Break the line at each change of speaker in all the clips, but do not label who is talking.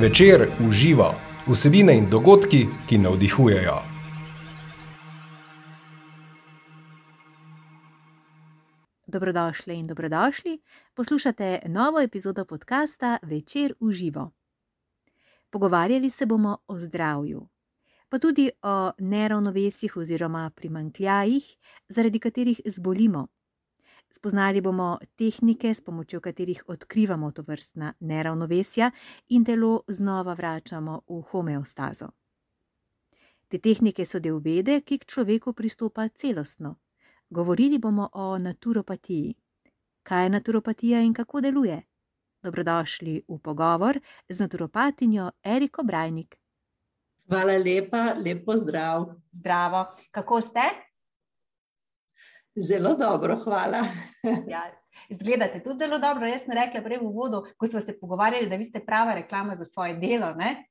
Večer uživa vsebine in dogodki, ki navdihujejo.
Dobrodošli in dobrodošli. Poslušate novo epizodo podcasta Večer uživo. Pogovarjali se bomo o zdravju, pa tudi o neravnovesjih oziroma primankljajih, zaradi katerih zbolimo. Spoznali bomo tehnike, s pomočjo katerih odkrivamo to vrstna neravnovesja in telo znova vračamo v homeostazo. Te tehnike so del vede, ki k človeku pristopa celostno. Govorili bomo o naturopatiji. Kaj je naturopatija in kako deluje? Dobrodošli v pogovor z naturopatinjo Eriko Brajnik.
Hvala lepa, lepo zdrav.
Zdravo, kako ste?
Zelo dobro, hvala.
Ja, izgledate tudi zelo dobro. Jaz sem rekla prej v uvodu, ko smo se pogovarjali, da vi ste prava reklama za svoje delo. Ne?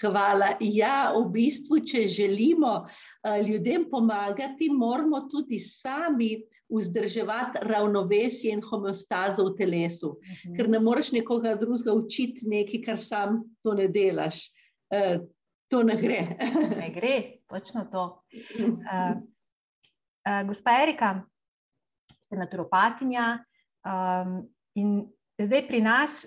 Hvala. Ja, v bistvu, če želimo uh, ljudem pomagati, moramo tudi sami vzdrževati ravnovesje in homeostazo v telesu, uh -huh. ker ne moreš nekoga drugega učiti nekaj, kar sam to ne delaš. Uh, to ne gre.
ne gre, točno to. Uh, gospa Erika, ste naturopatinja um, in zdaj pri nas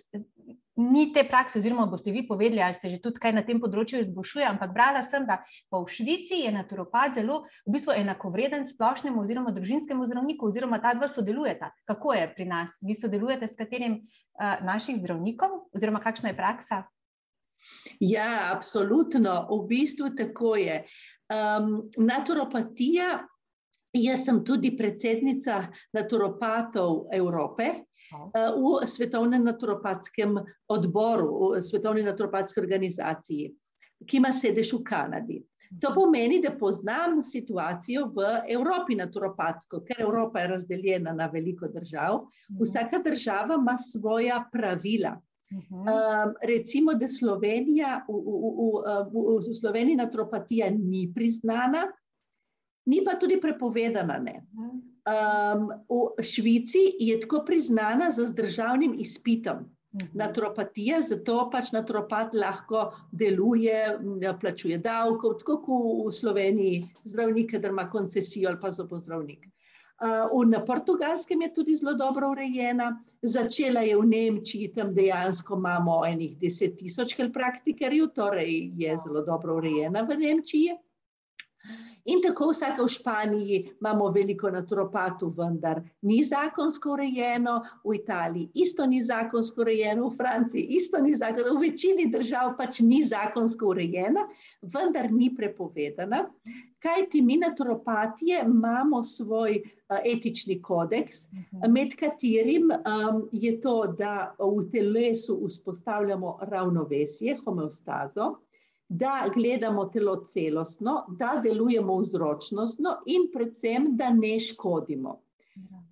ni te prakse, oziroma boste vi povedali, ali se že tudi kaj na tem področju izboljšuje, ampak brala sem, da pa v Švici je naturopat zelo v bistvu enakovreden splošnemu oziroma družinskemu zdravniku, oziroma ta dva sodelujeta. Kako je pri nas? Vi sodelujete s katerim uh, naših zdravnikov, oziroma kakšna je praksa?
Ja, absolutno. V bistvu tako je. Um, naturopatija Jaz sem tudi predsednica naturopatov Evrope v Svetovnem naturopatskem odboru, v Svetovni naturopatski organizaciji, ki ima sedež v Kanadi. To pomeni, da poznam situacijo v Evropi naturopatsko, ker Evropa je razdeljena na veliko držav. Vsaka država ima svoja pravila. Um, recimo, da Slovenija, v, v, v, v, v Sloveniji naturopatija ni priznana, ni pa tudi prepovedana. Um, v Švici je tako priznana z državnim izpitom. Naturopatija, zato pač naturopat lahko deluje, plačuje davke, tako kot v Sloveniji, zdravnik, da ima koncesijo ali pa zobozdravnik. Uh, na portugalskem je tudi zelo dobro urejena, začela je v Nemčiji, tam dejansko imamo enih deset tisoč helpraktikerjev, torej je zelo dobro urejena v Nemčiji. In tako vsake v Španiji imamo veliko naturopatov, vendar ni zakonsko urejeno, v Italiji isto ni zakonsko urejeno, v Franciji isto ni zakonsko, v večini držav pač ni zakonsko urejena, vendar ni prepovedana. Kaj ti mi naturopatije imamo svoj uh, etični kodeks, -huh. med katerim um, je to, da v telesu vzpostavljamo ravnovesje, homeostazo, da gledamo telo celostno, da delujemo vzročnostno in predvsem, da ne škodimo.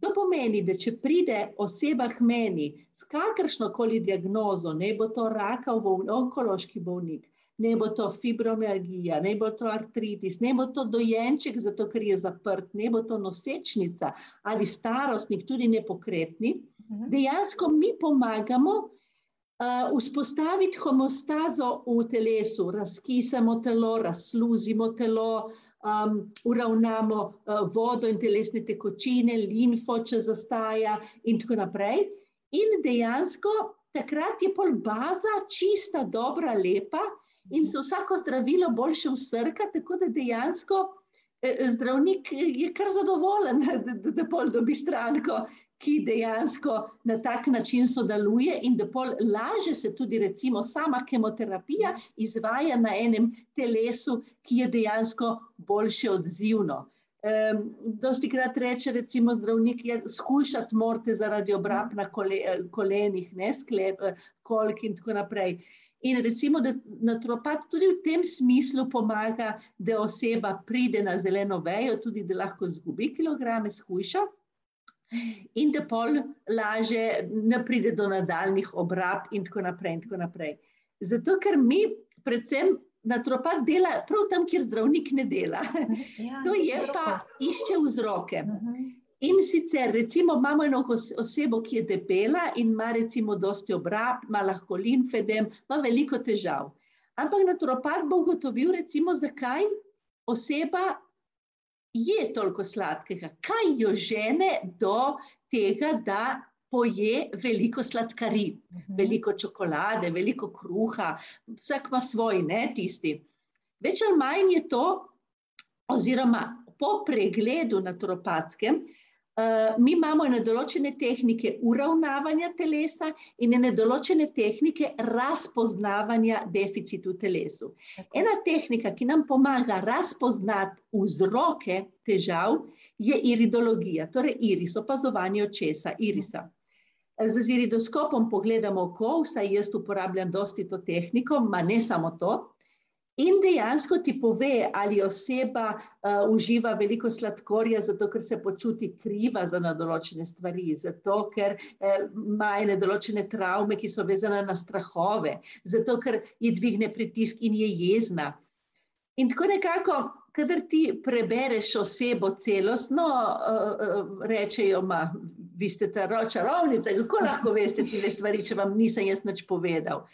To pomeni, da če pride oseba k meni s kakršno koli diagnozo, ne bo to rakav bolnik, onkološki bolnik, ne bo to fibromialgija, ne bo to artritis, ne bo to dojenček, zato ker je zaprt, ne bo to nosečnica ali starostnik, tudi nepokretni, dejansko mi pomagamo Uh, vzpostaviti homostazo v telesu, razkisamo telo, razsluzimo telo, um, uravnamo uh, vodo in telesne tekočine, limfo, če zastaja, in tako naprej. In dejansko takrat je pol baza čista, dobra, lepa, in se vsako zdravilo boljše usrka, tako da dejansko eh, zdravnik je kar zadovoljen, da, da, da pol dobi stranko ki dejansko na tak način sodeluje in da pol laže se tudi recimo sama kemoterapija izvaja na enem telesu, ki je dejansko boljše odzivno. Um, dosti krat reče recimo zdravnik, je skušati morate zaradi obrab na kole, kolenih, ne sklep, kolk in tako naprej. In recimo, da naturopat tudi v tem smislu pomaga, da oseba pride na zeleno vejo, tudi da lahko zgubi kilograme, skuša in da pol laže ne pride do nadaljnih obrab in tako naprej. In tako naprej. Zato, ker mi predvsem naturopat dela prav tam, kjer zdravnik ne dela. Ja, to je pa išče vzroke. In sicer, recimo, imamo eno osebo, ki je debela in ima, recimo, dosti obrab, ima lahko limfedem, ima veliko težav. Ampak naturopat bo ugotovil, recimo, zakaj oseba je toliko sladkega, kaj jo žene do tega, da poje veliko sladkari, uh -huh. veliko čokolade, veliko kruha, vsak ima svoj, ne tisti. Več ali manj je to, oziroma po pregledu naturopatskem, uh, Eh, mi imamo ene določene tehnike uravnavanja telesa in ene določene tehnike razpoznavanja deficitu v telesu. Ena tehnika, ki nam pomaga razpoznati vzroke težav, je iridologija, torej iris, opazovanje očesa, irisa. Z iridoskopom pogledamo oko, vsaj jaz uporabljam dosti to tehniko, ma ne samo to, In dejansko ti pove, ali oseba uh, uživa veliko sladkorja, zato ker se počuti kriva za določene stvari, zato ker uh, ima ene določene travme, ki so vezane na strahove, zato ker ji dvigne pritisk in je jezna. In tako nekako, kadar ti prebereš osebo celostno, uh, uh, rečejo, ma, vi ste ta čarovnica, kako lahko veste te stvari, če vam nisem jaz nič povedal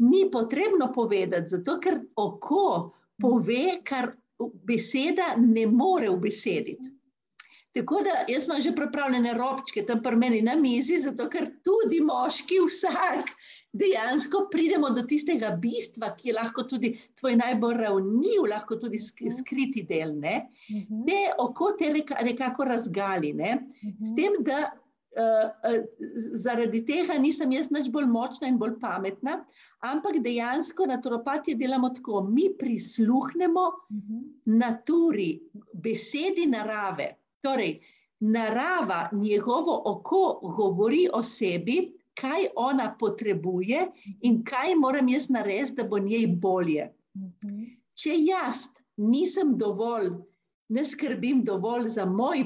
ni potrebno povedati, zato ker oko pove, kar beseda ne more ubesediti. Tako da jaz imam že pripravljene robčke tam pri meni na mizi, zato ker tudi moški, vsak, dejansko pridemo do tistega bistva, ki je lahko tudi tvoj najbolj ravniv, lahko tudi skriti del. Ne? Mhm. Te oko te nekako razgali, ne? s tem, da zaradi tega nisem jaz nič bolj močna in bolj pametna, ampak dejansko naturopatije delamo tako, mi prisluhnemo uh mhm. -huh. naturi, besedi narave. Torej, narava, njegovo oko govori o sebi, kaj ona potrebuje in kaj moram jaz narediti, da bo njej bolje. Uh mhm. -huh. Če jaz nisem dovolj, ne skrbim dovolj za moj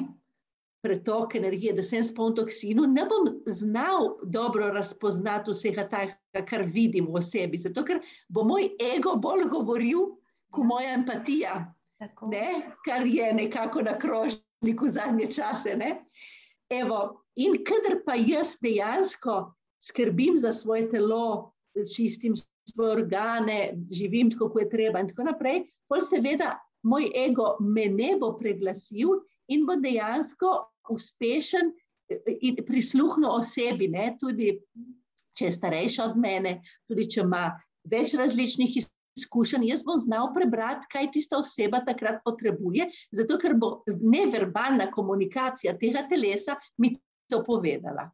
pretok energije, da sem spoln toksinu, ne bom znal dobro razpoznati vsega tega, kar vidim v osebi. Zato, ker bo moj ego bolj govoril, kot moja empatija, ne, kar je nekako na krožniku zadnje čase. Evo, in kadar pa jaz dejansko skrbim za svoje telo, čistim svoje organe, živim tako, kot je treba, in tako naprej, pol seveda moj ego me ne bo preglasil in bo dejansko uspešen in prisluhnu osebi, ne? tudi če je starejša od mene, tudi če ima več različnih izkušenj. Jaz bom znal prebrati, kaj tista oseba takrat potrebuje, zato ker bo neverbalna komunikacija tega telesa mi to povedala.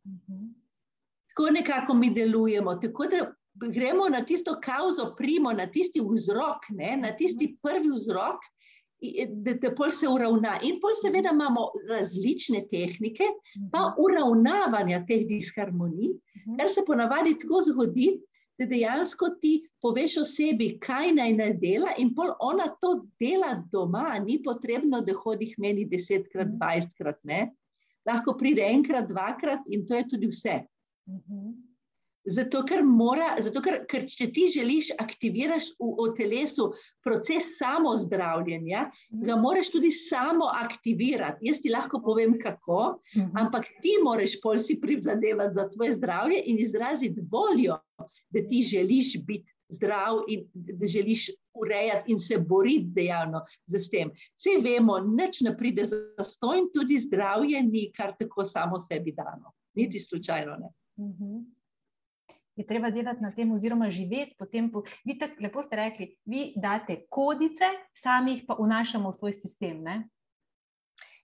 Tako nekako mi delujemo. Tako da gremo na tisto kauzo primo, na tisti vzrok, ne? na tisti prvi vzrok da, da pol se uravna. In pol seveda imamo različne tehnike, pa mhm. uravnavanja teh disharmonij, mhm. kar se ponavadi tako zgodi, da dejansko ti poveš osebi, kaj naj ne dela, in pol ona to dela doma, ni potrebno, da hodi k meni desetkrat, mhm. dvajsetkrat, ne. Lahko pride enkrat, dvakrat in to je tudi vse. Zato, ker, mora, zato ker, ker če ti želiš aktivirati v, v telesu proces samo zdravljenja, mhm. ga moraš tudi samo aktivirati. Jaz ti lahko povem, kako, mhm. ampak ti moraš pol si prizadevati za tvoje zdravje in izraziti voljo, da ti želiš biti zdrav in da želiš urejati in se boriti dejavno z tem. Vse vemo, nič ne pride za to in tudi zdravje ni kar tako samo sebi dano. Niti slučajno ne.
Mhm je treba delati na tem, oziroma živeti po tem. Vi tako lepo ste rekli, vi date kodice, sami jih pa vnašamo v svoj sistem. Ne?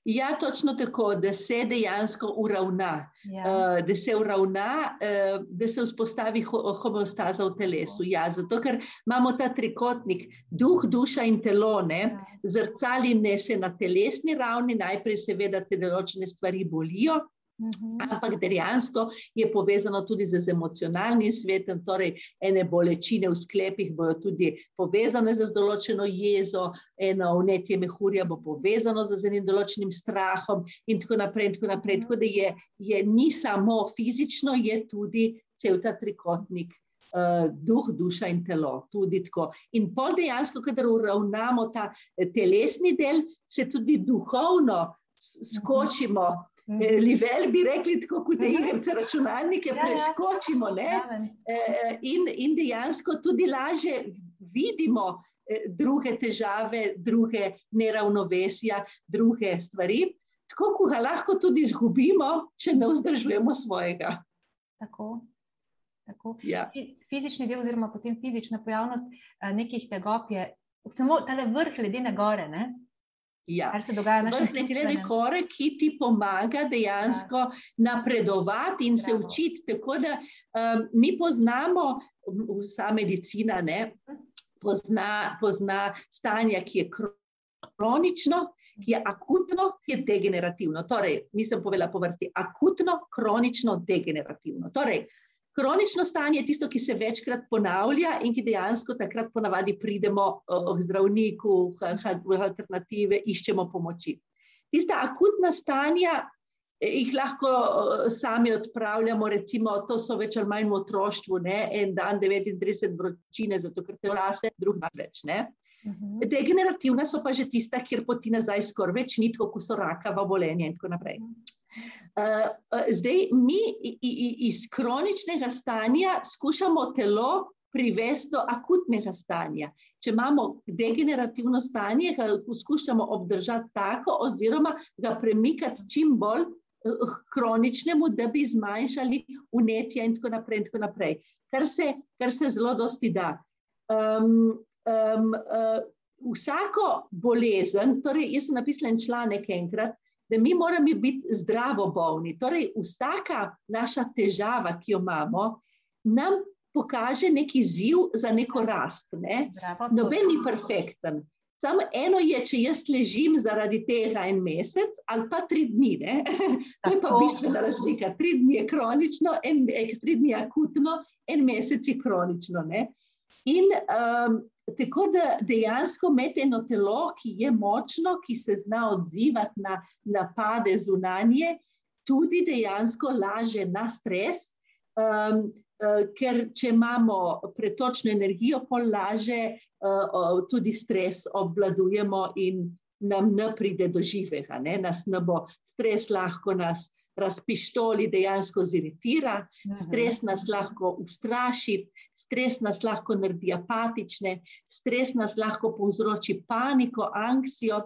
Ja, točno tako, da se dejansko uravna, ja. uh, da se uravna, uh, da se vzpostavi homeostaza v telesu. Ja. Ja, zato, ker imamo ta trikotnik, duh, duša in telo, ne, ja. zrcali ne se na telesni ravni, najprej seveda te določene stvari bolijo, Uhum. Ampak dejansko je povezano tudi z emocionalnim svetom, torej ene bolečine v sklepih bodo tudi povezane z določeno jezo, eno vnetje mehurja bo povezano z enim določenim strahom in tako naprej. In tako naprej. Tako da je, je ni samo fizično, je tudi cel ta trikotnik. Uh, duh, duša in telo. In pol dejansko, kadar uravnamo ta telesni del, se tudi duhovno skočimo mm -hmm. Livel bi rekli, tako kot te mhm. igrice računalnike, ja, ja. preskočimo. Ja. In, in dejansko tudi lažje vidimo druge težave, druge neravnovesja, druge stvari. Tako, ko ga lahko tudi izgubimo, če ne vzdržujemo svojega.
Tako. Tako. Ja. Fizični del, oziroma potem fizična pojavnost nekih tegob, je samo ta vrh ledene gore. Ne?
Ja. Kar se dogaja na našem terenu. Nekaj kore, ki ti pomaga dejansko ja. napredovati in Bravo. se učiti. Tako da um, mi poznamo, vsa medicina ne, pozna, pozna stanja, ki je kronično, ki je akutno, ki je degenerativno. Torej, nisem povedala po vrsti akutno, kronično, degenerativno. Torej, Kronično stanje je tisto, ki se večkrat ponavlja in ki dejansko takrat ponavadi pridemo k zdravniku, v alternative, iščemo pomoči. Tista akutna stanja eh, jih lahko sami odpravljamo, recimo, to so več ali manj v otroštvu, ne? en dan 39 vročine, zato ker te vlase, drug dan več. Ne? Mhm. Degenerativna so pa že tista, kjer poti nazaj skoraj več ni, kot so rakava bolenja in tako naprej. Uh, zdaj, mi iz kroničnega stanja skušamo telo privesti do akutnega stanja. Če imamo degenerativno stanje, ga poskušamo obdržati tako, oziroma ga premikati čim bolj uh, kroničnemu, da bi zmanjšali unetja, in tako naprej. In tako naprej. Kar, se, kar se zelo dosti da. Um, um, uh, vsako bolezen, torej, jaz sem napisala en članek enkrat da mi moramo biti zdravo bolni. Torej, vsaka naša težava, ki jo imamo, nam pokaže neki ziv za neko rast. Ne? Noben ni perfekten. Samo eno je, če jaz ležim zaradi tega en mesec ali pa tri dni. Ne? To je pa bistvena razlika. Tri dni je kronično, en, tri dni je akutno, en mesec je kronično. Ne? In um, Tako da dejansko imate eno telo, ki je močno, ki se zna odzivati na napade zunanje, tudi dejansko laže na stres, um, uh, ker če imamo pretočno energijo, pa laže uh, tudi stres obvladujemo in nam ne pride do živega. Ne? Nas ne bo stres lahko nas razpištoli, dejansko ziritira, stres nas lahko ustraši. Stres nas lahko naredi apatične, stres nas lahko povzroči paniko, anksijo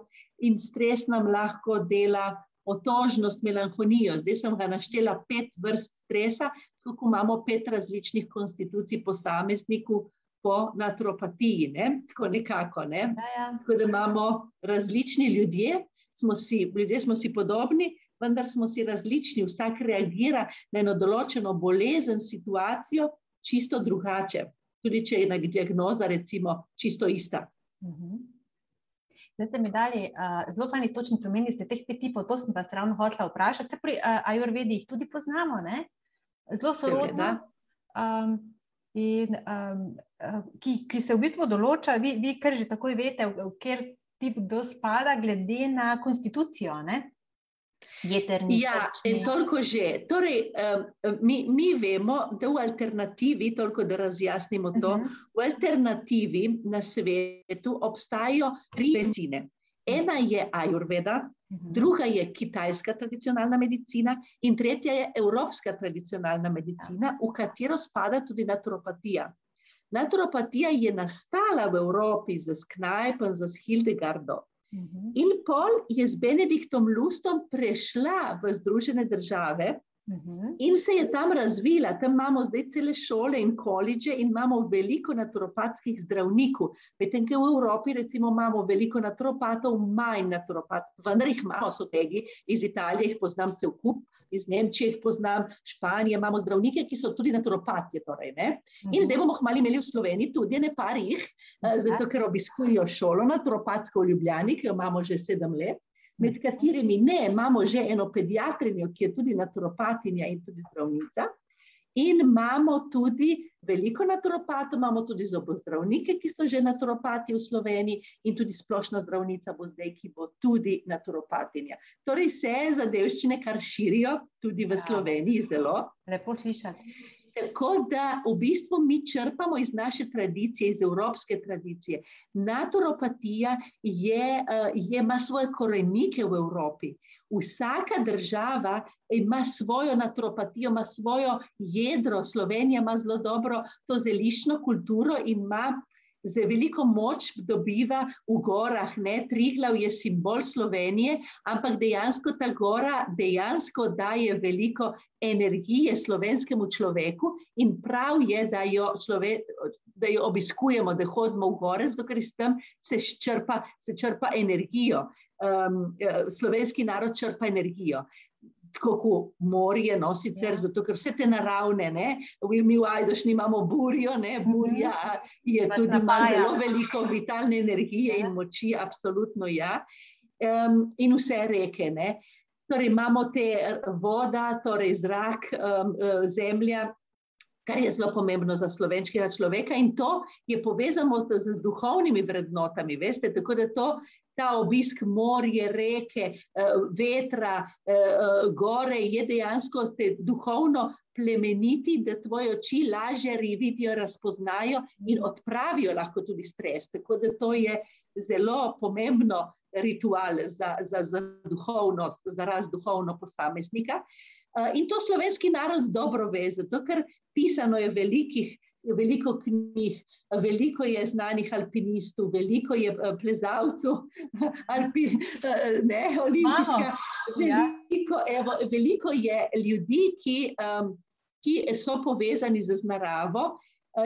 in stres nam lahko dela otožnost, melanholijo. Zdaj sem ga naštela pet vrst stresa, kako imamo pet različnih konstitucij posamezniku po naturopatiji. Ne? Tako nekako. Ne? Ja, ja. Tako da imamo različni ljudje, smo si, ljudje smo si podobni, vendar smo si različni, vsak reagira na eno določeno bolezen, situacijo čisto drugače, tudi če je diagnoza, recimo, čisto ista.
Mhm. Zdaj ste mi dali uh, zelo fajn istočnico, omenili ste teh pet tipov, to sem vas ravno hotela vprašati. Se pri uh, Ajurvedi jih tudi poznamo, ne? zelo sorodno. Um, in, um, ki, ki se v bistvu določa, vi, vi kar že takoj veste, v, v kjer tip kdo spada, glede na konstitucijo. Ne?
Jeterni ja, in toliko že. Torej, um, mi, mi vemo, da v alternativi, toliko da razjasnimo to, uh mhm. -huh. v alternativi na svetu obstajajo tri medicine. Ena je ajurveda, mhm. druga je kitajska tradicionalna medicina in tretja je evropska tradicionalna medicina, v katero spada tudi naturopatija. Naturopatija je nastala v Evropi z Knajpom, z Hildegardom. Mhm. In pol je z Benediktom Lustom prešla v Združene države mhm. in se je tam razvila. Tam imamo zdaj cele šole in koledže in imamo veliko naturopatskih zdravnikov. Medtem, ker v Evropi recimo imamo veliko naturopatov, manj naturopatov, vendar jih imamo, so tegi iz Italije, jih poznam cel kup iz Nemčije jih poznam, Španije imamo zdravnike, ki so tudi naturopatije. Torej, in mhm. zdaj bomo hmali imeli v Sloveniji tudi ne par jih, eh, zato ker obiskujejo šolo naturopatsko v Ljubljani, ki jo imamo že sedem let. Med katerimi ne, imamo že eno pediatrinjo, ki je tudi naturopatinja in tudi zdravnica. In imamo tudi veliko naturopatov, imamo tudi zobozdravnike, ki so že naturopati v Sloveniji, in tudi splošna zdravnica bo zdaj, ki bo tudi naturopatinja. Torej, se zadevščine kar širijo tudi v ja. Sloveniji zelo.
Lepo slišati.
Tako da v bistvu mi črpamo iz naše tradicije, iz evropske tradicije. Naturopatija je, uh, je, ima svoje korenike v Evropi. Vsaka država ima svojo naturopatijo, ima svojo jedro. Slovenija ima zelo dobro to zeliščno kulturo in ima za veliko moč dobiva v gorah. Ne? Triglav je simbol Slovenije, ampak dejansko ta gora dejansko daje veliko energije slovenskemu človeku in prav je, da jo, člove, da jo obiskujemo, da hodimo v gore, zato ker iz tam se črpa, se črpa energijo. Um, slovenski narod črpa energijo tako kot morje, no, sicer ja. zato, ker vse te naravne, ne, mi v Ajdošni imamo burjo, ne, mhm. burja je Vas tudi ima zelo veliko vitalne energije ja. in moči, absolutno ja, um, in vse reke, ne. Torej imamo te voda, torej zrak, um, zemlja, kar je zelo pomembno za slovenskega človeka in to je povezano z, z duhovnimi vrednotami, veste, tako da to ta obisk morja, reke, eh, vetra, eh, eh, gore je dejansko te duhovno plemeniti, da tvoje oči lažje vidijo, razpoznajo in odpravijo lahko tudi stres. Tako da to je zelo pomembno ritual za, za, za duhovnost, za raz duhovno posameznika. In to slovenski narod dobro ve, zato ker pisano je velikih veliko knjig, veliko je znanih alpinistov, veliko je eh, plezalcev, alpi, eh, ne, olimpijska. Ja. Veliko, evo, veliko je ljudi, ki, um, ki so povezani z naravo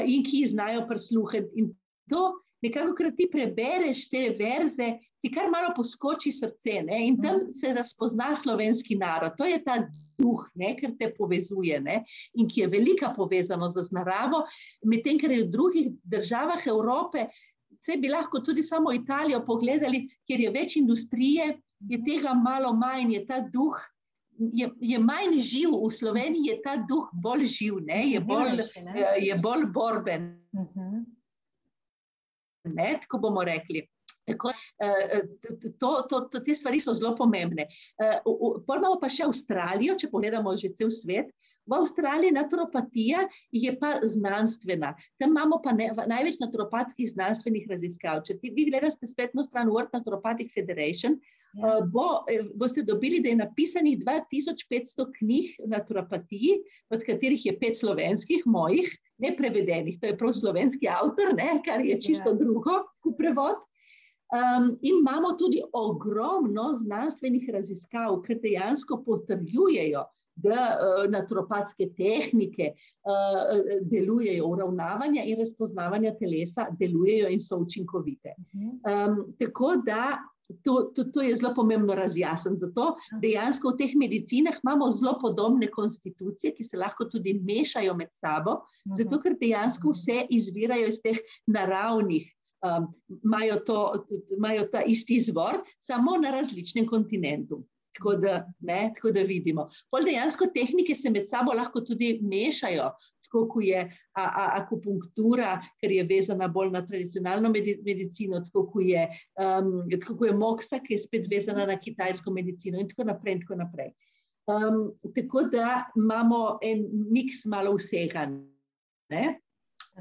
in ki znajo prisluhniti. In to nekako, ker ti prebereš te verze, ti kar malo poskoči srce ne? in tam mhm. se razpozna slovenski narod. To je ta duh, ne, ker te povezuje ne, in ki je velika povezanost z naravo, medtem ker je v drugih državah Evrope, vse bi lahko tudi samo Italijo pogledali, kjer je več industrije, je tega malo manj, je ta duh. Je, je manj živ, v Sloveniji je ta duh bolj živ, ne? Je, bolj, je bolj borben. Uh mhm. -huh. ne, tako bomo rekli. Tako, eh, to, to, to, te stvari so zelo pomembne. Eh, Prvo pa še Avstralijo, če pogledamo že cel svet. V Avstraliji naturopatija je pa znanstvena. Tam imamo pa ne, največ naturopatskih znanstvenih raziskav. Če ti vi gledate spletno stran World Naturopathic Federation, ja. bo, boste dobili, da je napisanih 2500 knjig naturopatiji, od katerih je pet slovenskih, mojih, neprevedenih. To je prav slovenski avtor, ne, kar je čisto ja. drugo, kot prevod. Um, in imamo tudi ogromno znanstvenih raziskav, ki dejansko potrjujejo, da uh, naturopatske tehnike uh, delujejo, uravnavanja in razpoznavanja telesa delujejo in so učinkovite. Um, tako da to, to, to je zelo pomembno razjasniti. Zato dejansko v teh medicinah imamo zelo podobne konstitucije, ki se lahko tudi mešajo med sabo, zato ker dejansko vse izvirajo iz teh naravnih imajo, to, imajo ta isti izvor, samo na različnem kontinentu. Tako da, ne, tako da vidimo. Pol dejansko tehnike se med sabo lahko tudi mešajo, tako kot je a, a, akupunktura, ker je vezana bolj na tradicionalno medicino, tako kot je, um, tako je moksa, ki je spet vezana na kitajsko medicino in tako naprej. In tako, naprej. Um, tako da imamo en miks malo vsega. Ne?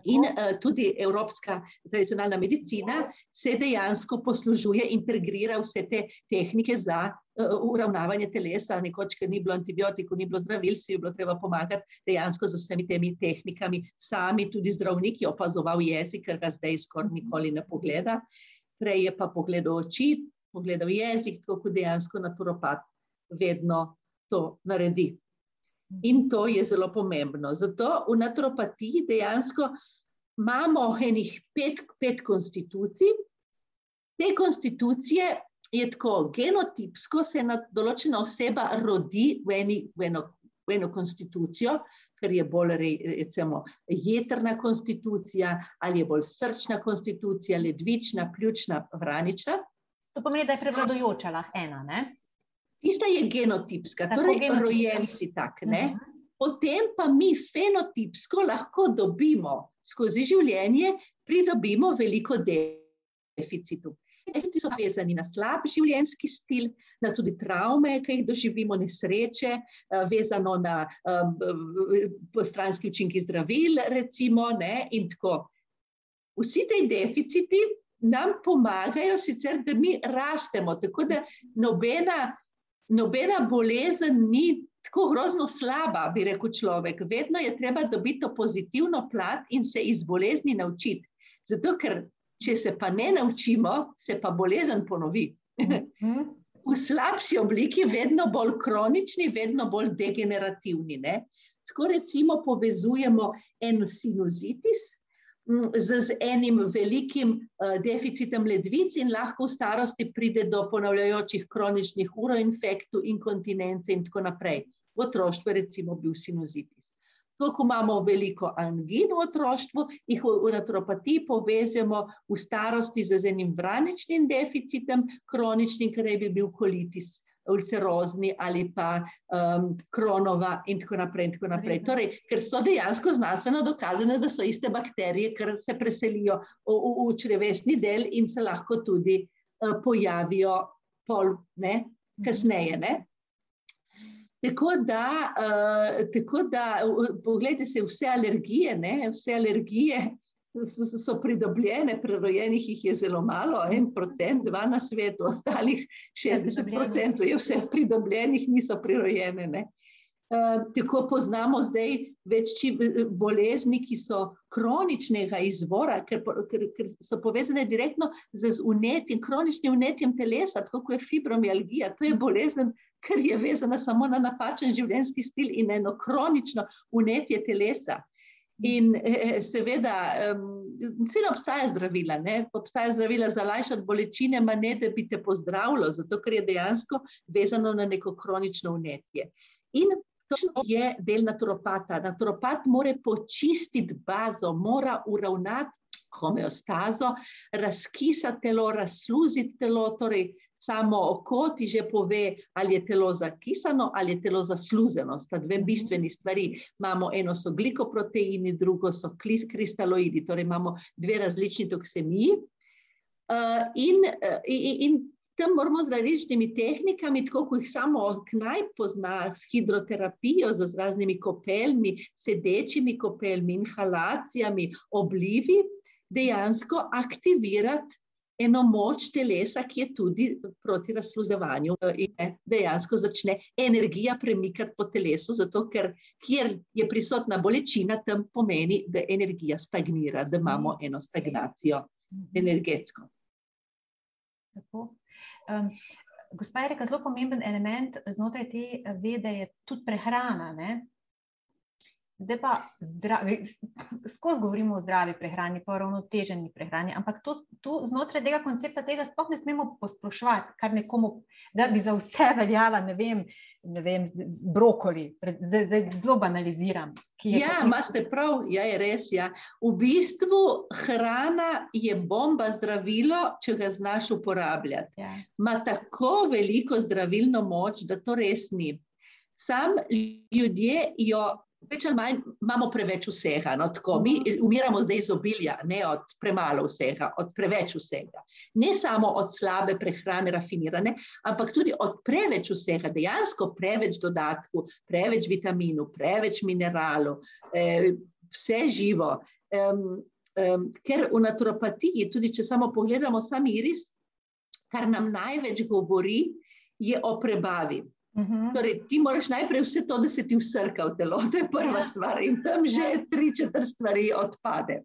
In uh, tudi evropska tradicionalna medicina se dejansko poslužuje, integrira vse te tehnike za uh, uravnavanje telesa. Nekoč, ker ni bilo antibiotikov, ni bilo zdravil, si je bilo treba pomagati dejansko z vsemi temi tehnikami. Sami tudi zdravniki opazoval jezik, ker ga zdaj skoraj nikoli ne pogleda. Prej je pa pogledal oči, pogledal jezik, tako kot dejansko naturopat vedno to naredi. In to je zelo pomembno. Zato v naturopatiji dejansko imamo enih pet, pet konstitucij. Te konstitucije je tako genotipsko, se ena določena oseba rodi v, eni, v, eno, v eno konstitucijo, ker je bolj recimo, jetrna konstitucija, ali je bolj srčna konstitucija, ledvična, pljučna, vranična.
To pomeni, da je prevladujoča lahko ena.
Tista je genotipska, Tako torej genotipska. rojen si tak. Uh mhm. -huh. Potem pa mi fenotipsko lahko dobimo skozi življenje, pridobimo veliko deficitov. deficiti so vezani na slab življenjski stil, na tudi travme, ki jih doživimo, nesreče, vezano na um, postranski učinki zdravil, recimo, ne, in tako. Vsi ti deficiti nam pomagajo, sicer, da mi rastemo, tako da nobena, nobena bolezen ni tako grozno slaba, bi rekel človek. Vedno je treba dobiti to pozitivno plat in se iz bolezni naučiti. Zato, ker če se pa ne naučimo, se pa bolezen ponovi. Mhm. V slabši obliki, vedno bolj kronični, vedno bolj degenerativni. Ne? Tako recimo povezujemo en sinusitis z, z enim velikim uh, deficitom ledvic in lahko v starosti pride do ponavljajočih kroničnih uroinfektov, inkontinence in tako naprej. V otroštvu je recimo bil sinusitis. To, ko imamo veliko angin v otroštvu, jih v, naturopatiji povezujemo v starosti z enim vraničnim deficitom, kroničnim, ker bi bil kolitis, ulcerozni ali pa um, kronova in tako naprej. In tako naprej. Torej, ker so dejansko znanstveno dokazane, da so iste bakterije, ker se preselijo v, v, v črevesni del in se lahko tudi uh, pojavijo pol, ne, kasneje. Ne. Tako da, uh, tako da pogledajte se, vse alergije, ne, vse alergije so, pridobljene, prerojenih jih je zelo malo, en procent, dva na svetu, ostalih 60 procent je vse pridobljenih, niso prirojene. Ne. Uh, tako poznamo zdaj več bolezni, ki so kroničnega izvora, ker, ker, ker so povezane direktno z unetjem, kroničnim unetjem telesa, tako kot je fibromialgija. To je bolezen, ker je vezana samo na napačen življenjski stil in eno kronično unetje telesa. In eh, seveda, vse obstaja zdravila, ne? obstaja zdravila za lajšati bolečine, ma ne da bi te pozdravilo, zato ker je dejansko vezano na neko kronično unetje. In to je del naturopata. Naturopat mora počistiti bazo, mora uravnati homeostazo, razkisati telo, razsluziti telo, torej samo oko ti že pove, ali je telo zakisano ali je telo zasluzeno. Sta dve mhm. bistveni stvari. Imamo eno so glikoproteini, drugo so kristaloidi, torej imamo dve različni toksemiji. Uh, in, uh, in, in tam moramo z različnimi tehnikami, tako kot jih samo knaj pozna, s hidroterapijo, z raznimi kopeljmi, sedečimi kopeljmi, inhalacijami, oblivi, dejansko aktivirati eno moč telesa, ki je tudi proti razsluzevanju in dejansko začne energija premikati po telesu, zato ker kjer je prisotna bolečina, tam pomeni, da energija stagnira, da imamo eno stagnacijo energetsko.
Tako. Um, gospa je rekla, zelo pomemben element znotraj te vede je tudi prehrana. Ne? Zdaj pa zdravi, skozi govorimo o zdravi prehrani, pa o ravnoteženi prehrani, ampak to, to znotraj tega koncepta tega sploh ne smemo posploševati, kar nekomu, da bi za vse veljala, ne vem, ne vem brokoli, da, da zelo banaliziram.
Ja, imate prav, ja, je res. Ja. V bistvu hrana je bomba zdravilo, če ga znaš uporabljati. Ja. Ma tako veliko zdravilno moč, da to res ni. Sam ljudje jo več ali manj imamo preveč vsega. No, tako, mi mhm. umiramo zdaj iz obilja, ne od premalo vsega, od preveč vsega. Ne samo od slabe prehrane, rafinirane, ampak tudi od preveč vsega, dejansko preveč dodatkov, preveč vitaminov, preveč mineralov, eh, vse živo. Um, um, ker v naturopatiji, tudi če samo pogledamo sami iris, kar nam največ govori, je o prebavi. -hmm. Torej, ti moraš najprej vse to, da se ti usrka v telo, to je prva ja. stvar, in tam že ja. tri četrt stvari odpade.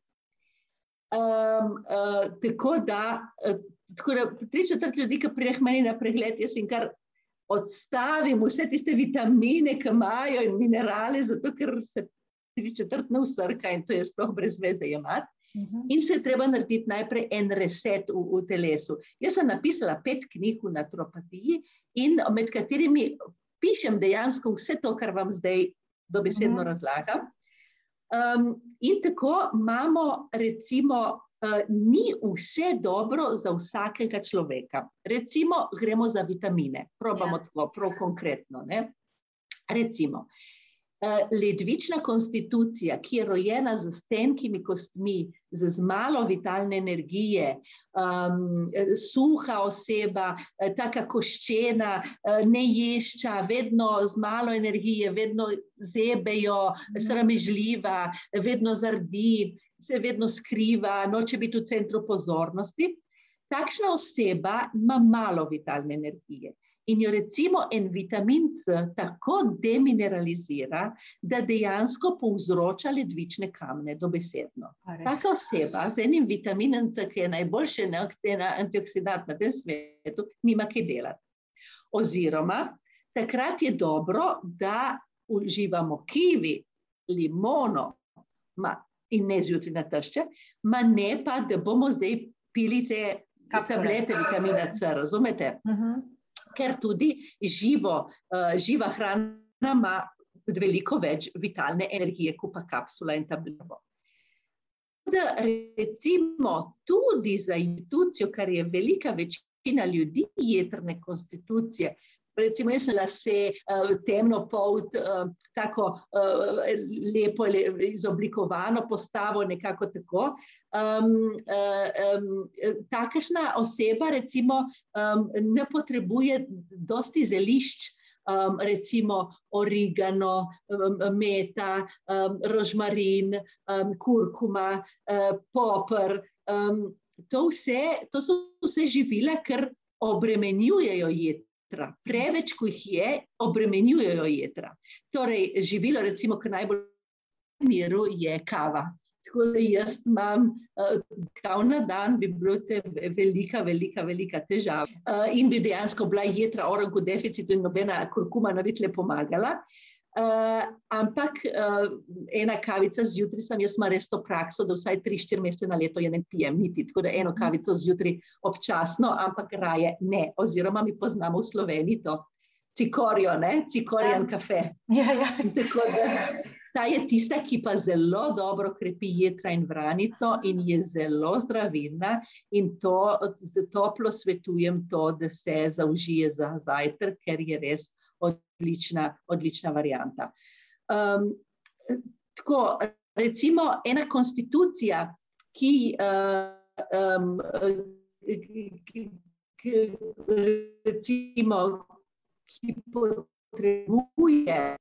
Um, uh, tako, da, uh, tako da, tri četrt ljudi, ki prijeh meni na pregled, jaz jim kar odstavim vse tiste vitamine, ki imajo in minerale, zato ker se tri četrt ne usrka in to je sploh brez veze jemati. Mhm. In se je treba narediti najprej en reset v, v telesu. Jaz sem napisala pet knjig v naturopatiji, in med katerimi pišem dejansko vse to, kar vam zdaj dobesedno mhm. razlagam. Um, in tako imamo, recimo, uh, ni vse dobro za vsakega človeka. Recimo, gremo za vitamine, probamo ja. tako, prav konkretno. Ne? Recimo, ledvična konstitucija, ki je rojena z stenkimi kostmi, z, malo vitalne energije, um, suha oseba, taka koščena, ne ješča, vedno z malo energije, vedno zebejo, sramežljiva, vedno zardi, se vedno skriva, noče biti v centru pozornosti. Takšna oseba ima malo vitalne energije in jo recimo en vitamin C tako demineralizira, da dejansko povzroča ledvične kamne, dobesedno. Taka oseba z enim vitaminom C, ki je najboljši antioksidant na tem svetu, nima kaj delati. Oziroma, takrat je dobro, da uživamo kivi, limono ma, in ne zjutraj na tešče, ma ne pa, da bomo zdaj pili te tablete vitamina C, razumete? Uh -huh ker tudi živo, uh, živa hrana ima veliko več vitalne energije, kot pa kapsula in tableta. Da, recimo, tudi za institucijo, kar je velika večina ljudi, jedrne konstitucije, recimo, jaz sem lase, uh, temno polt, uh, tako uh, lepo izoblikovano, postavo nekako tako. Um, um, Takšna oseba, recimo, um, ne potrebuje dosti zelišč. Um, recimo origano, um, meta, um, rožmarin, um, kurkuma, uh, popr. Um, to, vse, to so vse živila, ker obremenjujejo jed jedra. Preveč, ko jih je, obremenjujejo jedra. Torej, živilo, recimo, ki najbolj miru je kava. Tako da jaz imam uh, kav na dan, bi bilo te velika, velika, velika težava. Uh, in bi dejansko bila jedra orangu deficitu in nobena kurkuma ne bi tle pomagala. Uh, ampak uh, ena kavica zjutraj, sem jaz imel res to prakso, da vsaj 3-4 mesece na leto je ne pijem, niti tako da eno kavico zjutraj občasno, ampak raje ne. Oziroma, mi poznamo v Sloveniji to cikorijo, ne? cikorijan ja. kafe.
Ja, ja.
Tako da ta je tista, ki pa zelo dobro krepi jedra in vranico in je zelo zdravilna. In to toplo svetujem, to, da se zaužije za zajtrk, ker je res odlična, odlična varijanta. Um, tako, recimo, ena konstitucija, ki, uh, um, ki, ki, recimo, ki potrebuje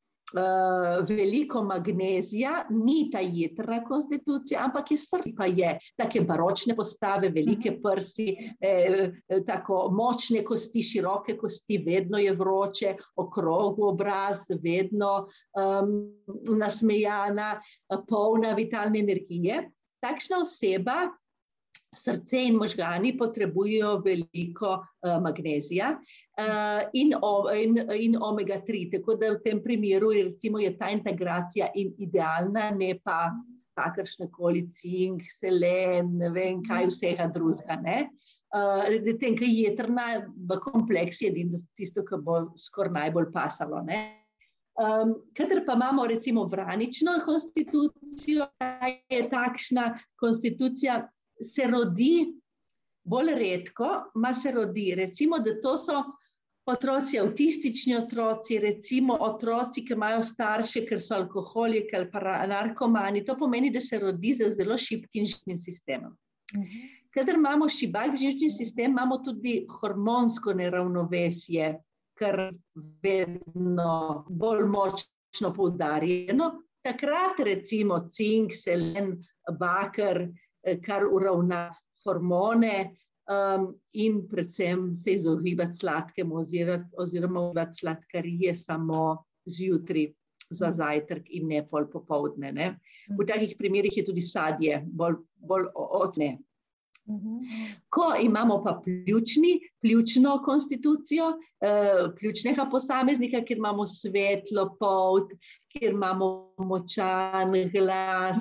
veliko magnezija, ni ta jedra konstitucija, ampak je srce, pa je take baročne postave, velike mhm. prsi, eh, tako močne kosti, široke kosti, vedno je vroče, okrog obraz, vedno um, nasmejana, polna vitalne energije. Takšna oseba srce in možgani potrebujejo veliko uh, magnezija uh, in, o, in, in omega-3. Tako da v tem primeru recimo, je ta integracija in idealna, ne pa kakršne koli cink, selen, ne vem kaj vsega drugega. Uh, tem, ki je jedrna kompleks, je tisto, kar bo skoraj najbolj pasalo. Ne? Um, Kater pa imamo recimo vranično konstitucijo, je takšna konstitucija, se rodi bolj redko, ma se rodi. Recimo, da to so otroci, avtistični otroci, recimo otroci, ki imajo starše, ker so alkoholiki ali pa narkomani. To pomeni, da se rodi z zelo šibkim živčnim sistemom. Mhm. Kadar imamo šibak živčni sistem, imamo tudi hormonsko neravnovesje, kar vedno bolj močno poudarjeno. Takrat recimo cink, selen, bakar, kar uravna hormone um, in predvsem se izogibati sladkemu oziroma uvati sladkarije samo zjutraj za zajtrk in ne pol popovdne. Ne. V takih primerih je tudi sadje bolj, bolj ocne. Ko imamo pa pljučni, pljučno konstitucijo, eh, pljučnega posameznika, kjer imamo svetlo polt, kjer imamo močan glas,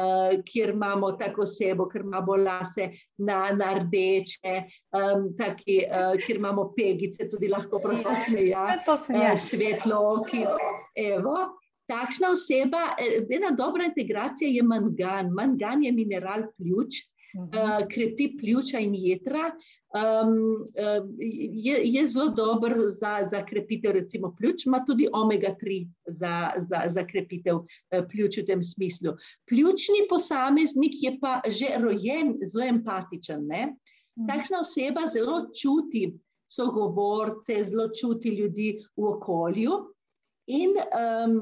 uh, kjer imamo tako osebo, ker imamo lase na, na rdeče, um, taki, uh, kjer imamo pegice, tudi lahko prosotne, ja, uh, svetlo oki. Evo. Takšna oseba, ena dobra integracija je mangan. Mangan je mineral pljuč, uh, krepi pljuča in jedra. Um, je, je zelo dober za, za krepitev, recimo, pljuč, ima tudi omega-3 za, za, za krepitev pljuč v tem smislu. Pljučni posameznik je pa že rojen zelo empatičen. Ne? Mhm. Takšna oseba zelo čuti sogovorce, zelo čuti ljudi v okolju. In um,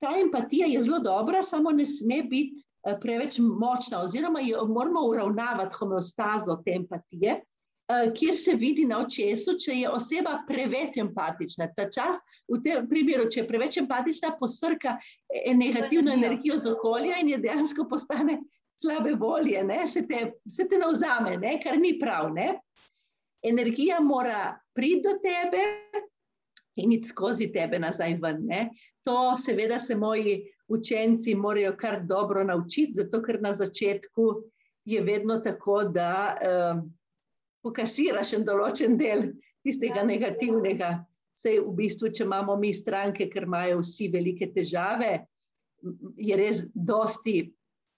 ta empatija je zelo dobra, samo ne sme biti preveč močna, oziroma jo moramo uravnavati homeostazo te empatije, uh, kjer se vidi na očesu, če je oseba preveč empatična. Ta čas, v tem primeru, če je preveč empatična, posrka e, negativno energijo z okolja in je dejansko postane slabe volje, ne? se te, se te navzame, ne? kar ni prav. Ne? Energija mora priti do tebe, in iti skozi tebe nazaj ven. Ne? To, seveda, se moji učenci morajo kar dobro naučiti, zato ker na začetku je vedno tako, da uh, pokasiraš en določen del tistega negativnega. Sej v bistvu, če imamo mi stranke, ker imajo vsi velike težave, je res dosti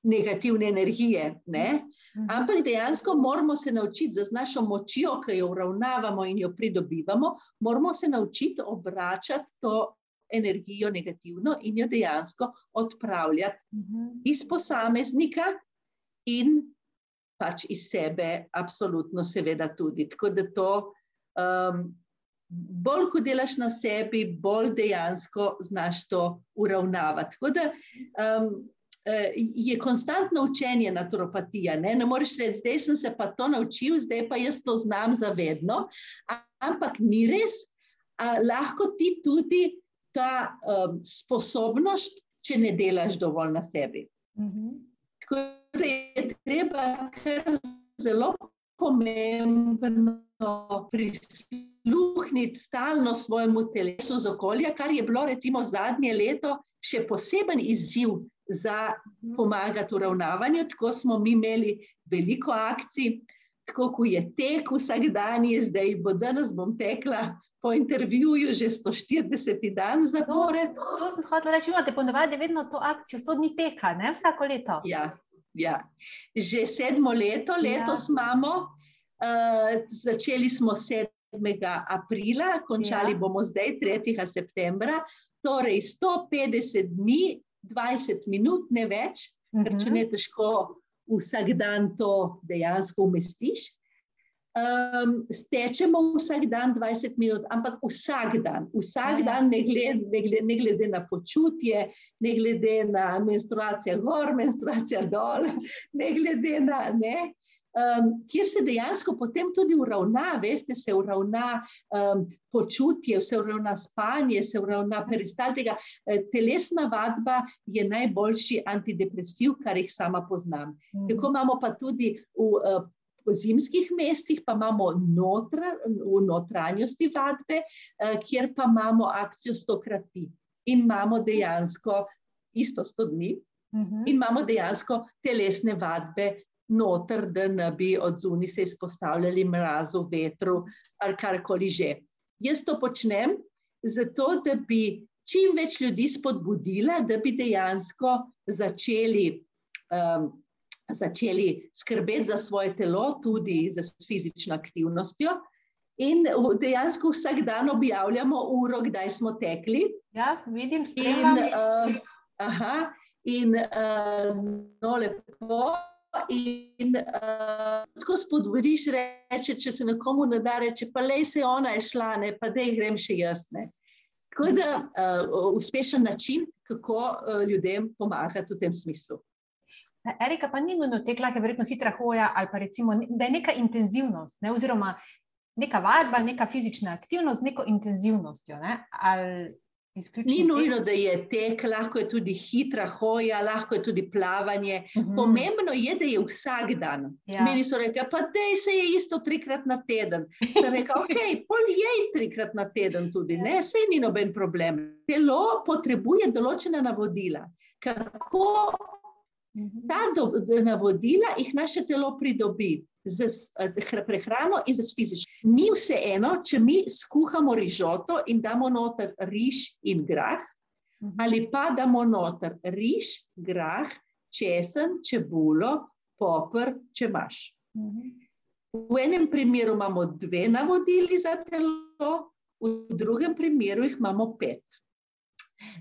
negativne energije. Ne? Mhm. Ampak dejansko moramo se naučiti z našo močjo, ki jo uravnavamo in jo pridobivamo, moramo se naučiti obračati to energijo negativno in jo dejansko odpravljati mhm. iz posameznika in pač iz sebe, absolutno, seveda tudi. Tako da to, um, bolj ko delaš na sebi, bolj dejansko znaš to uravnavati. Tako da um, Eh, je konstantno učenje naturopatija. Ne, ne moreš reči, zdaj sem se pa to naučil, zdaj pa jaz to znam zavedno. Ampak ni res, a, lahko ti tudi ta um, sposobnost, če ne delaš dovolj na sebi. Mhm. Tako da je treba kar zelo pomembno prisluhniti stalno svojemu telesu z okolja, kar je bilo recimo zadnje leto še poseben izziv za pomagati uravnavanju. Tako smo mi imeli veliko akcij, tako kot je tek vsak dan, zdaj, bo danes bom tekla po intervjuju že 140 dan zapored.
To, to sem hotela reči, imate ponovadi vedno to akcijo, 100 dni teka, ne vsako leto.
Ja, ja. že sedmo leto, letos ja. imamo, uh, začeli smo 7. aprila, končali ja. bomo zdaj 3. septembra, torej 150 dni 20 minut, ne več, uh -huh. ker če mhm. ne težko vsak dan to dejansko umestiš. Um, stečemo vsak dan 20 minut, ampak vsak dan, vsak ja. dan, ne glede, ne, glede, ne glede na počutje, ne glede na menstruacijo, gor, menstruacijo dol, ne glede na. Ne, um, kjer se dejansko potem tudi uravna, veste, se uravna um, počutje, se uravna spanje, se uravna peristaltika. E, telesna vadba je najboljši antidepresiv, kar jih sama poznam. Mm. Tako imamo pa tudi v. Po zimskih mesecih pa imamo notra, v notranjosti vadbe, eh, kjer pa imamo akcijo stokrati in imamo dejansko isto sto dni, uh mhm. -huh. in imamo dejansko telesne vadbe, noter, da ne bi od zunaj se izpostavljali mrazu, vetru ali karkoli že. Jaz to počnem zato, da bi čim več ljudi spodbudila, da bi dejansko začeli, um, začeli skrbeti za svoje telo, tudi za fizično aktivnostjo. In dejansko vsak dan objavljamo uro, kdaj smo tekli.
Ja, vidim,
da je to. In uh, no, lepo. In uh, tako spodbudiš, reče, če se nekomu ne da, reče, pa le se ona je šla, ne, pa da jih grem še jaz. Ne. Tako da uh, uspešen način, kako uh, ljudem pomagati v tem smislu.
Erika, pa ni nujno tekla, ker je verjetno hitra hoja, ali pa recimo, da je neka intenzivnost, ne, oziroma neka vadba, neka fizična aktivnost z neko intenzivnostjo. Ne, ali
Ni nujno, da je tek, lahko je tudi hitra hoja, lahko je tudi plavanje. Uh mhm. -huh. Pomembno je, da je vsak dan. Ja. Meni so rekli, pa te se je isto trikrat na teden. Sem rekel, ok, pol je trikrat na teden tudi, ne, se ni noben problem. Telo potrebuje določena navodila. Kako mhm. ta navodila jih naše telo pridobi? z eh, prehrano in z fizično. Ni vse eno, če mi skuhamo rižoto in damo noter riž in grah, mhm. ali pa damo noter riž, grah, česen, čebulo, popr, če imaš. V enem primeru imamo dve navodili za telo, v drugem primeru jih imamo pet.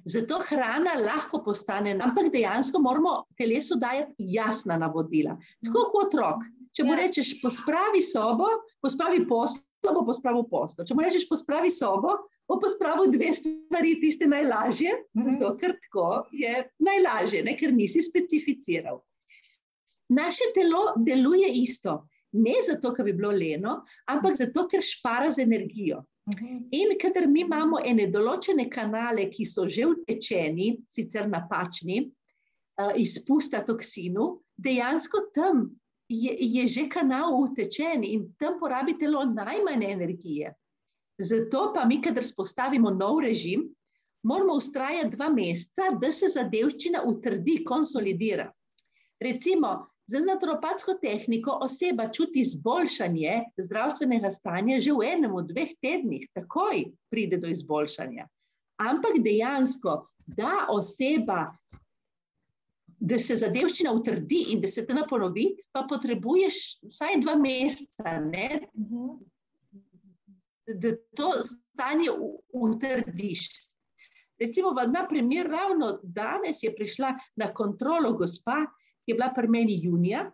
Zato hrana lahko postane, ampak dejansko moramo telesu dajati jasna navodila. Tako kot otrok. Če mu rečeš, pospravi sobo, pospravi poslo, bo pospravil poslo. Če mu rečeš, pospravi sobo, bo pospravil dve stvari, tiste najlažje, zato ker tako je najlažje, ne, ker nisi specificiral. Naše telo deluje isto. Ne zato, ker bi bilo leno, ampak zato, ker špara z energijo. In kadar mi imamo ene določene kanale, ki so že utečeni, sicer napačni, izpusta toksinu, dejansko tam je, je že kanal utečen in tam porabi telo najmanj energije. Zato pa mi, kadar spostavimo nov režim, moramo ustrajati dva meseca, da se zadevščina utrdi, konsolidira. Recimo, za naturopatsko tehniko oseba čuti izboljšanje zdravstvenega stanja že v enem dveh tednih, takoj pride do izboljšanja. Ampak dejansko, da oseba, da se zadevščina utrdi in da se ta ponovi, pa potrebuješ vsaj dva meseca, ne? da to stanje utrdiš. Recimo, na primer, ravno danes je prišla na kontrolo gospa, je bila pri meni junija,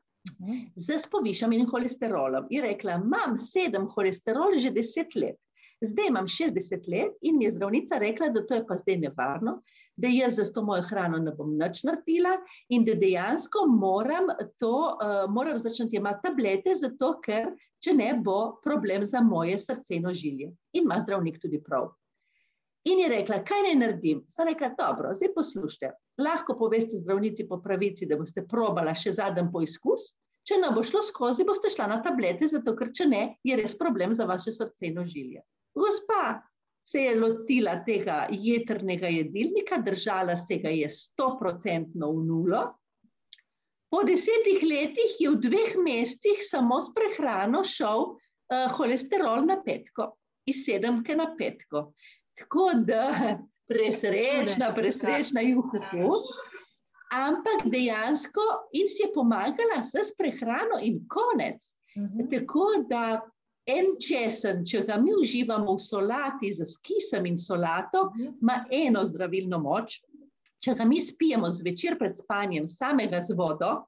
z povišanim holesterolom. In rekla, imam sedem holesterol že deset let. Zdaj imam 60 let in mi je zdravnica rekla, da to je pa zdaj nevarno, da jaz za to mojo hrano ne bom nič naredila in da dejansko moram, to, uh, moram začeti imati tablete, zato ker če ne bo problem za moje srce in ožilje. In ima zdravnik tudi prav. In je rekla, kaj naj naredim? Sem rekla, dobro, zdaj poslušajte. Lahko poveste zdravnici po pravici, da boste probala še zadnji poizkus. Če ne bo šlo skozi, boste šla na tablete, zato ker če ne, je res problem za vaše srce in ožilje. Gospa se je lotila tega jedrnega jedilnika, držala se ga je stoprocentno v nulo. Po desetih letih je v dveh mesecih samo s prehrano šel uh, holesterol na petko, iz sedemke na petko. Tako da presrečna, presrečna juhu. Ampak dejansko in si je pomagala s prehrano in konec. Uh -huh. Tako da en česen, če ga mi uživamo v solati z kisem in solato, ima eno zdravilno moč. Če ga mi spijemo zvečer pred spanjem, samega z vodo,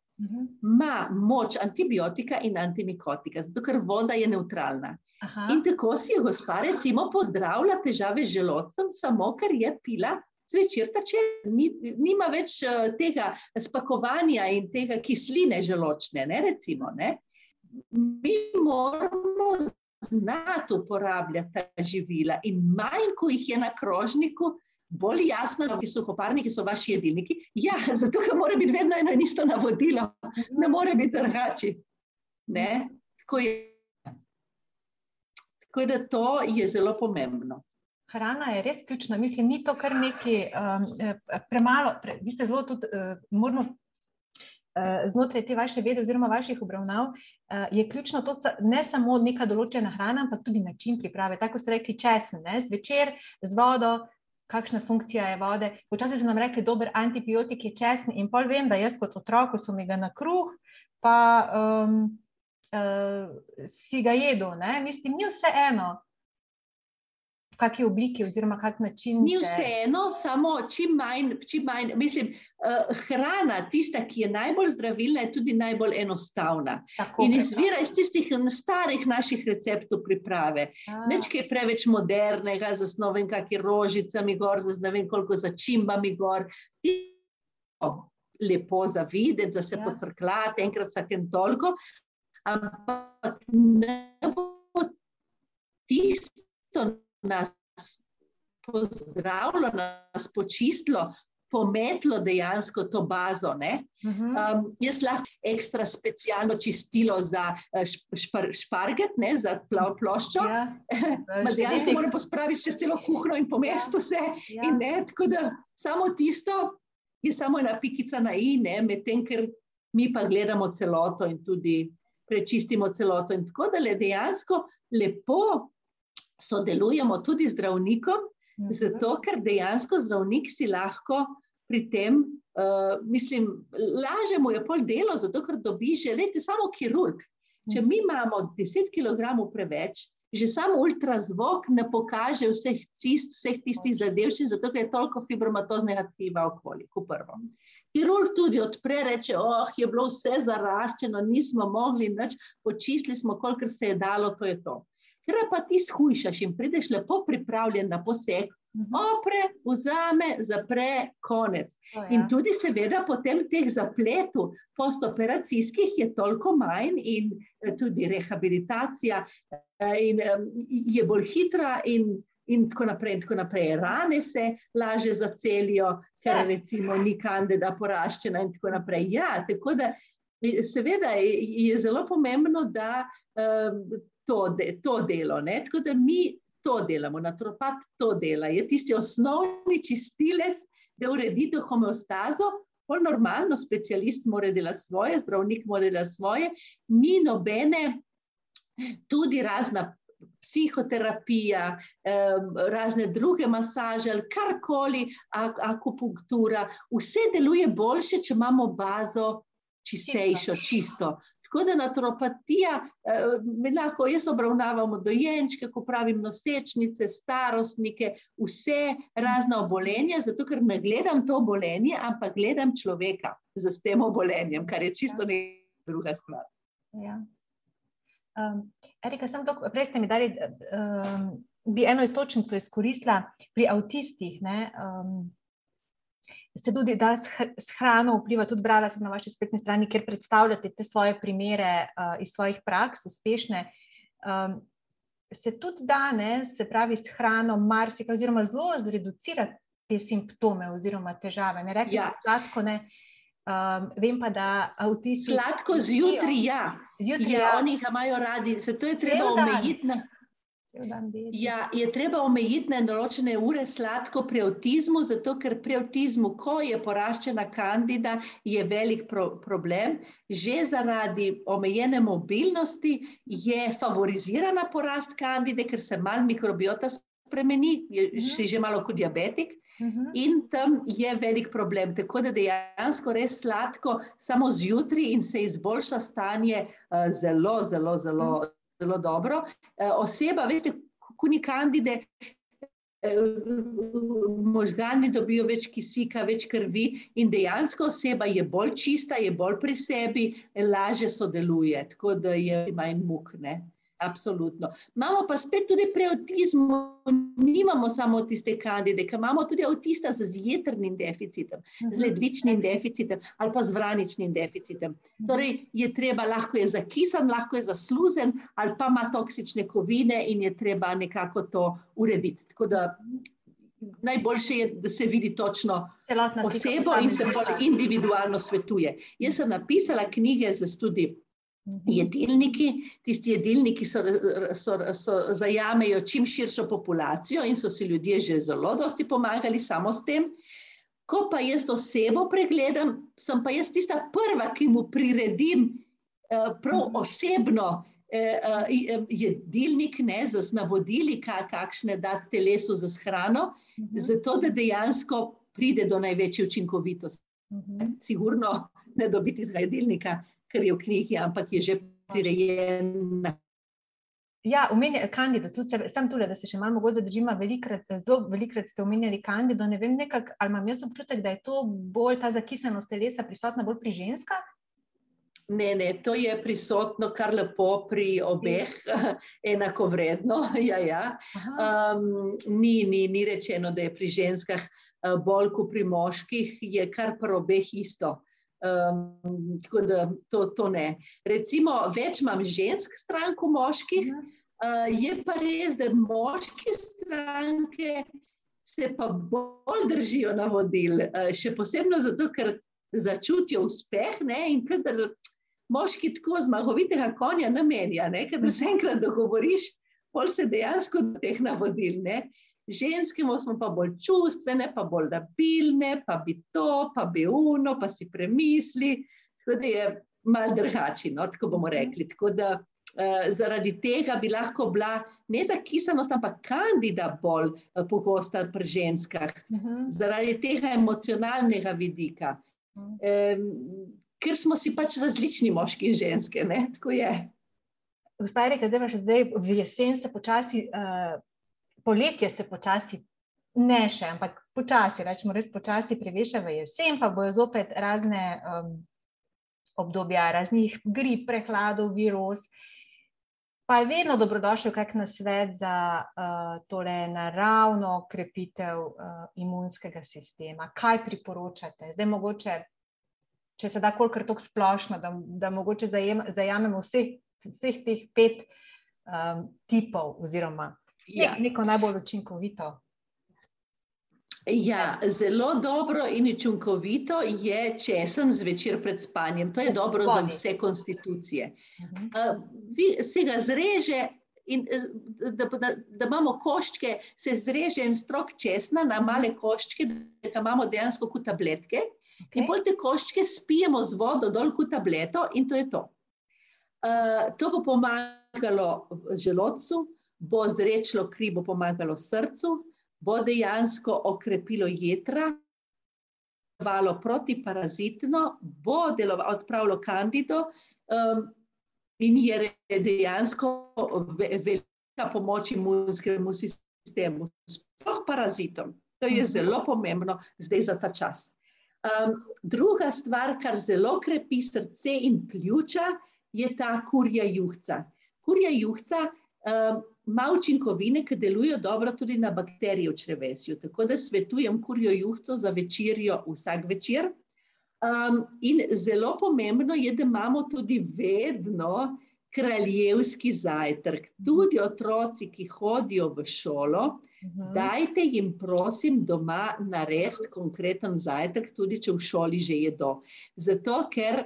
ima moč antibiotika in antimikotika, zato ker voda je neutralna. Aha. In tako si je gospa, recimo, pozdravila težave z želodcem, samo ker je pila zvečer tače. Ni, nima več uh, tega spakovanja in tega kisline želočne, ne, recimo. Ne? mi moramo znati uporabljati ta živila. In manj, ko jih je na krožniku, bolj jasno, da so koparniki, so vaši jedilniki. Ja, zato ker mora biti vedno eno in isto navodilo, ne more biti drugače. Tako, tako da to je zelo pomembno.
Hrana je res ključna. Mislim, ni to kar nekaj um, premalo. Pre, vi ste zelo tudi, uh, moramo Eh, znotraj te vaše vede, oziroma vaših obravnav, eh, je ključno to, ne samo neka določena hrana, ampak tudi način priprave. Tako ste rekli, česen, ne? zvečer z vodo, kakšna funkcija je vode. Včasih so nam rekli, dober antibiotik je česen, in pol vem, da jaz kot otrok, ko so mi ga na kruh, pa um, uh, si ga jedo. Ne? Mislim, ni vse eno kakšni obliki oziroma kak način.
Ni vseeno, samo čim manj, čim manj. Mislim, uh, hrana, tista, ki je najbolj zdravilna, je tudi najbolj enostavna. Tako, in izvira iz tistih starih naših receptov priprave. Neč kaj preveč modernega, z novim kakimi rožicami gor, z ne vem koliko začimbami gor. Lepo za videti, da se ja. posrkljate enkrat vsakem toliko, ampak ne bo tisto nas pozdravilo, nas počistilo, pometlo dejansko to bazo. Um, jaz lahko ekstra specialno čistilo za eh, špar, šparget, ne, za plav ploščo. Ja, dejansko moram pospraviti še celo kuhno in pomesti ja, vse. Ja. In ne, tako da samo tisto je samo ena pikica na i, medtem ker mi pa gledamo celoto in tudi prečistimo celoto. In tako da le dejansko lepo sodelujemo tudi z zdravnikom, mhm. zato ker dejansko zdravnik si lahko pri tem. Uh, mislim, laže mu je pol delo, zato ker dobi že, rejte, samo kirurg. Če mi imamo 10 kg preveč, že samo ultrazvok ne pokaže vseh cist, vseh tistih zadevščin, zato ker je toliko fibromatoznega tkiva okoli, kot prvo. Kirurg tudi odpre, reče, oh, je bilo vse zaraščeno, nismo mogli nič, počistili smo, kolikor se je dalo, to je to. Ker pa ti shujšaš in prideš lepo pripravljen na poseg, mhm. opre, vzame, zapre, konec. Oh, ja. In tudi, seveda, potem teh zapletov postoperacijskih je toliko manj, in eh, tudi rehabilitacija eh, in, je bolj hitra. In, In tako naprej, in tako naprej. Rane se lažje zacelijo, ker recimo ni kandida poraščena, in tako naprej. Ja, tako da, seveda, je, je zelo pomembno, da um, to, de, to delo. Ne? Tako da mi to delamo, naturopat to dela. Je tisti osnovni čistilec, da uredi to homeostazo. Normalno, specialist mora delati svoje, zdravnik mora delati svoje, ni nobene, tudi razna psihoterapija, razne druge masaže ali karkoli, akupunktura, vse deluje boljše, če imamo bazo čistejšo, čisto. Tako da naturopatija, eh, lahko jaz obravnavamo dojenčke, ko pravim nosečnice, starostnike, vse razna obolenja, zato ker ne gledam to obolenje, ampak gledam človeka z tem obolenjem, kar je čisto ja. druga stvar.
Ja. Um, Erika, sem to, prej ste mi dali, um, bi eno istočnico izkoristila pri avtistih. Ne, um, se tudi da s hrano vpliva. Tudi brala sem na vaši spletni strani, kjer predstavljate te svoje primere uh, iz svojih praks, uspešne. Um, se tudi danes, se pravi, s hrano, marsikaj, oziroma zelo zreducira te simptome oziroma težave. Ne rečem, ja. sladko ne. Um, vem pa, da avtisti.
Sladko zjutraj, ja. Zjutraj, ja, ja. Oni jih imajo radi, zato je treba omejiti. Na... Ja, je treba omejiti na določene ure sladko pri avtizmu, zato ker pri avtizmu, ko je poraščena kandida, je velik pro problem. Že zaradi omejene mobilnosti je favorizirana porast kandide, ker se mal mikrobiota spremeni, je uh mhm. -huh. že malo kot diabetik. Mhm. In tam je velik problem. Tako da dejansko res sladko, samo zjutraj in se izboljša stanje, uh, zelo, zelo, zelo. Uh -huh zelo dobro. Eh, oseba, veste, kuni kandide, eh, možgani dobijo več kisika, več krvi in dejansko oseba je bolj čista, je bolj pri sebi, lažje sodeluje, tako da je manj muk. Ne? Absolutno. Imamo pa spet tudi pri avtizmu, nimamo samo tiste kandide, ki imamo tudi avtista z jedrnim deficitom, z mhm. ledvičnim deficitom ali pa z vraničnim deficitom. Mhm. Torej, je treba, lahko je zakisan, lahko je zasluzen ali pa ima toksične kovine in je treba nekako to urediti. Tako da najboljše je, da se vidi točno osebo in se bolj individualno svetuje. Jaz sem napisala knjige za študij. Mhm. Jedilniki, tisti jedilniki so, so, so zajamejo čim širšo populacijo in so si ljudje že zelo dosti pomagali samo s tem. Ko pa jaz osebo pregledam, sem pa jaz tista prva, ki mu priredim eh, prav mhm. osebno eh, eh, jedilnik, ne, z navodili, kakšne da telesu za hrano, mhm. zato da dejansko pride do največje učinkovitosti. Sigurno ne dobiti z jedilnika kar je v knjigi, ampak je že prirejen.
Ja, omenjate kandido, tudi se, sem tukaj, da se še malo mogoče zadržim. Velikrat, zelo velikrat ste omenjali kandido. Ne vem, nekak, ali imam jaz občutek, da je to bolj ta zakisenost telesa prisotna bolj pri ženskah?
Ne, ne, to je prisotno kar lepo pri obeh, enako vredno. Ja, ja. Um, ni, ni, ni rečeno, da je pri ženskah uh, bolj kot pri moških, je kar pri obeh isto. Um, tako da to, to ne. Recimo, več imam žensk stran kot moških, uh, je pa res, da moške stranke se pa bolj držijo navodil, uh, še posebno zato, ker začutijo uspeh ne, in kadar moški tako zmagovitega konja namenja, ker se enkrat dogovoriš, pol se dejansko teh navodil. Ne. Ženske smo pa bolj čustvene, pa bolj dabilne, pa bi to, pa bi uno, pa si premisli. Tako da je mal drugače, no, tako bomo mhm. rekli. Tako da zaradi tega bi lahko bila ne zakisanost, ampak kandida bolj pogosta pri ženskah, uh
Mhm.
-huh. zaradi tega emocionalnega vidika.
Mhm.
Um, ker smo si pač različni, moški in ženske. Ne? Tako je.
Gospa Erika, zdaj pa še zdaj v jesen se počasi, uh, poletje se počasi, ne še, ampak počasi, rečemo res počasi, preveša v jesen, pa bojo zopet razne um, obdobja, raznih grip, prehladov, virus. Pa je vedno dobrodošel kak nasvet za uh, tole naravno krepitev uh, imunskega sistema. Kaj priporočate? Zdaj mogoče, če se da kolikor tako splošno, da, da mogoče zajem, zajamemo vseh, vseh teh pet um, tipov oziroma
Ja.
nek, neko najbolj učinkovito.
Ja, zelo dobro in učinkovito je česen zvečer pred spanjem. To je dobro za vse konstitucije.
Mhm.
Uh, vi se ga zreže, in, eh, da, da, da imamo koščke, se zreže en strok česna na male koščke, da ga imamo dejansko kot tabletke. Okay. In bolj te koščke spijemo z vodo dol kot tableto, in to je to. Uh, to bo pomagalo želodcu, bo zrečilo kri, bo pomagalo srcu, bo dejansko okrepilo jedra, delovalo protiparazitno, bo delovalo, odpravilo kandido um, in je dejansko ve, velika pomoč imunskemu sistemu, sploh parazitom. To je
Mhm.
zelo pomembno zdaj za ta čas. Um, druga stvar, kar zelo krepi srce in pljuča, je ta kurja juhca. Kurja juhca um, ima učinkovine, ki delujejo dobro tudi na bakterije v črevesju. Tako da svetujem kurjo juhco za večerjo vsak večer. Um, in zelo pomembno je, da imamo tudi vedno kraljevski zajtrk. Tudi otroci, ki hodijo v šolo,
Mhm.
dajte jim, prosim, doma narediti konkreten zajtrk, tudi če v šoli že jedo. Zato, ker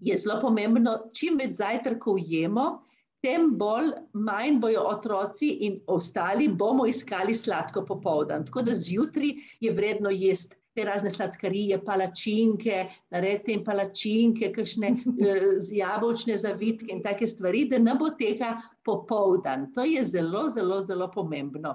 je zelo pomembno, čim več zajtrkov jemo, tem bolj manj bojo otroci in ostali bomo iskali sladko popoldan. Tako da zjutraj je vredno jesti te razne sladkarije, palačinke, naredite jim palačinke, kakšne eh, jabolčne zavitke in take stvari, da ne bo tega popoldan. To je zelo, zelo, zelo pomembno.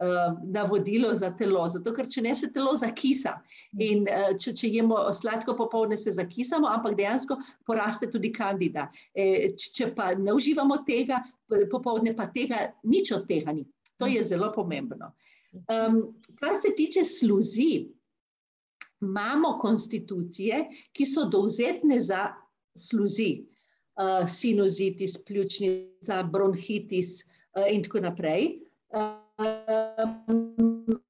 Eh, Navodilo za telo, zato ker če ne se telo zakisa in eh, če, če jemo sladko popovdne, se zakisamo, ampak dejansko poraste tudi kandida. Č- Če pa ne uživamo tega, popovdne pa tega, nič od tega ni. To je zelo pomembno. Um, kar se tiče sluzi, imamo konstitucije, ki so dovzetne za sluzi. Uh, sinusitis, pljučnica, bronhitis uh, in tako naprej. Um,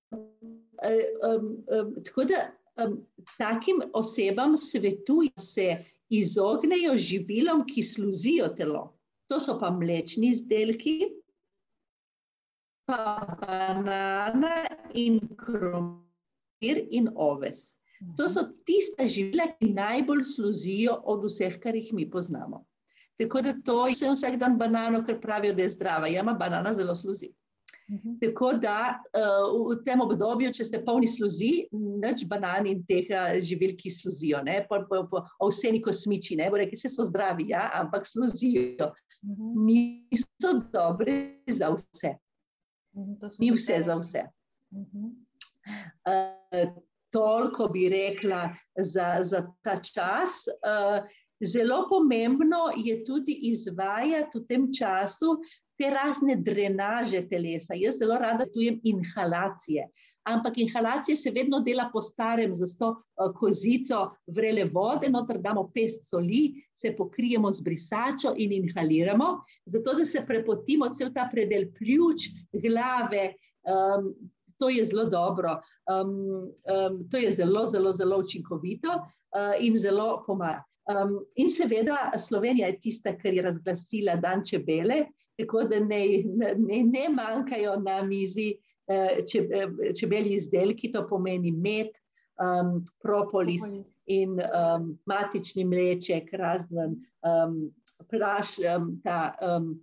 um, um, tako da um, takim osebam svetujem, da se izognejo živilom, ki sluzijo telo. To so pa mlečni izdelki, pa banana in krompir in oves. To so tiste živile, ki najbolj sluzijo od vseh, kar jih mi poznamo. Tako da to je vsak dan banano, ker pravijo, da je zdrava. Ja, ima banana zelo sluzi.
Mhm.
Tako da uh, v tem obdobju, če ste polni sluzi, nič banan in tega živil, ki sluzijo, ne, po, po, po ovseni kosmiči, ne, bo rekli, se so zdravi, ja, ampak sluzijo.
Mhm.
Niso dobre za vse,
Mhm,
ni vse za vse.
Mhm.
Uh, toliko bi rekla za, za ta čas. Uh, zelo pomembno je tudi izvajati v tem času te razne drenaže telesa. Jaz zelo rada tujem inhalacije. Ampak inhalacije se vedno dela po starem, za to uh, kozico vrele vode, noter damo pest soli, se pokrijemo z brisačo in inhaliramo, zato da se prepotimo cel ta predel pljuč, glave. Um, to je zelo dobro, um, um, to je zelo, zelo, zelo učinkovito uh, in zelo pomaga. Um, in seveda Slovenija je tista, ki je razglasila dan čebele, tako da ne, ne, ne manjkajo na mizi uh, če, čebeli izdelki, to pomeni med, um, propolis,
Propolis.
in um, matični mleček, razen um, praš, um, ta um,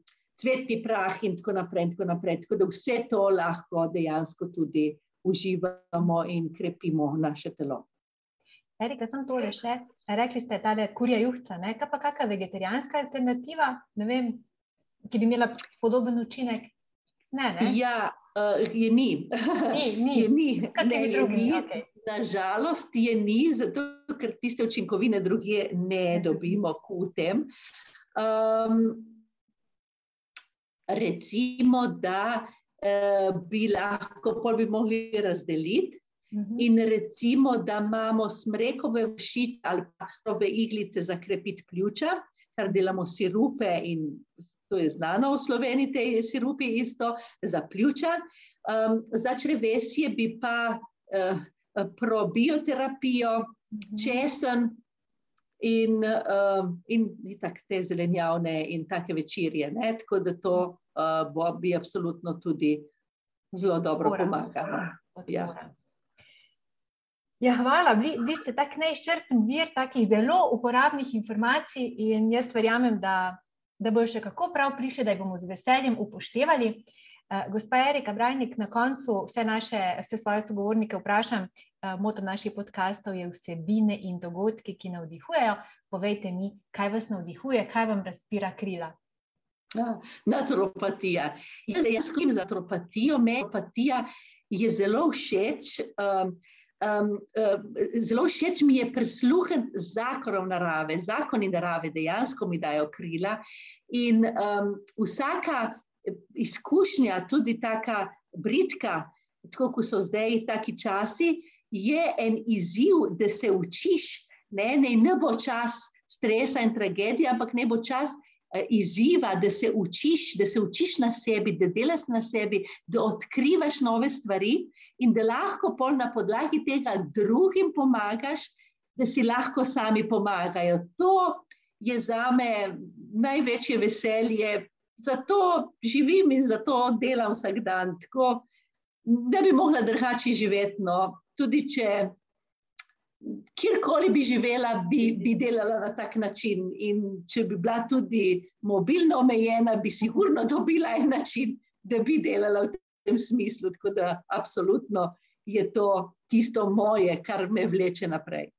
cvetni prah in tako naprej. In tako, naprej. tako da vse to lahko dejansko tudi uživamo in krepimo naše telo.
Erika, sem tole še. Rekli ste, da je kurja juhca, ne? kaj pa kakšna vegetarijanska alternativa? Ne vem, ki bi imela podoben učinek? Ne, ne?
Ja, uh, je ni.
Ni, ni.
je ni. Ne, je ni.
Okej.
Nažalost je ni, zato ker tiste učinkovine druge ne dobimo kutem. Um, recimo, da uh, bi lahko, pol bi mogli razdeliti.
Mhm.
In recimo, da imamo smrekove vršiče ali pa ove iglice za krepiti pljuča, kar delamo sirupe in to je znano v Sloveniji, te sirupi isto za pljuča. Um, za črevesje bi pa uh, probioterapijo,
Mhm.
česen in, um, in itak te zelenjavne in take večerje. Ne? Tako da to uh, bo, bi absolutno tudi zelo dobro
Podpora.
pomagalo. Ja.
Ja, hvala. Bili, bili ste tak neizčrpen vir takih zelo uporabnih informacij in jaz verjamem, da, da bojo še kako prav prišli, da jih bomo z veseljem upoštevali. Uh, gospa Erika Brajnik, na koncu vse, naše, vse svoje sogovornike vprašam, uh, moto naših podkastov je vsebine in dogodki, ki navdihujejo. Povejte mi, kaj vas navdihuje, kaj vam razpira krila.
Ja, Naturopatija. Jaz, jaz skrbim za naturopatijo, meni naturopatija je zelo všeč. Um, um, um, zelo všeč mi je prisluhniti zakonom narave, zakoni narave dejansko mi dajo krila. In um, vsaka izkušnja, tudi taka britka, tako kot so zdaj taki časi, je en izziv, da se učiš. Ne, ne, ne bo čas stresa in tragedije, ampak ne bo čas izziva, da se učiš, da se učiš na sebi, da delaš na sebi, da odkrivaš nove stvari in da lahko pol na podlagi tega drugim pomagaš, da si lahko sami pomagajo. To je za me največje veselje, zato živim in zato delam vsak dan. Tako, ne bi mogla drugače živeti. No. Tudi če kjerkoli bi živela, bi, bi delala na tak način. In če bi bila tudi mobilno omejena, bi sigurno dobila en način, da bi delala v tem smislu. Tako da, absolutno je to tisto moje, kar me vleče naprej.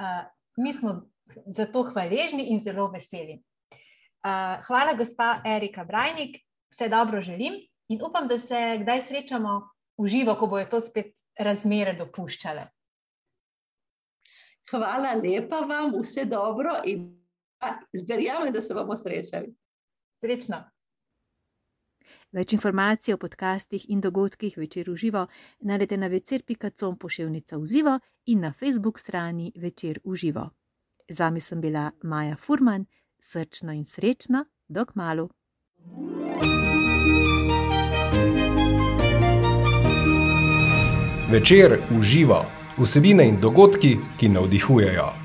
Uh, mi smo za to hvaležni in zelo veseli. Uh, hvala, gospa Erika Brajnik, vse dobro želim in upam, da se kdaj srečamo v živo, ko bojo to spet razmere dopuščale.
Hvala lepa vam, vse dobro in verjamem, da se bomo srečali.
Srečno.
Več informacij o podcastih in dogodkih večer v živo najdete na večer.com pošiljka v živo in na Facebook strani večer v živo. Z vami sem bila Maja Furman, srčno in srečno, dok malu.
Večer v živo, vsebine in dogodki, ki navdihujejo.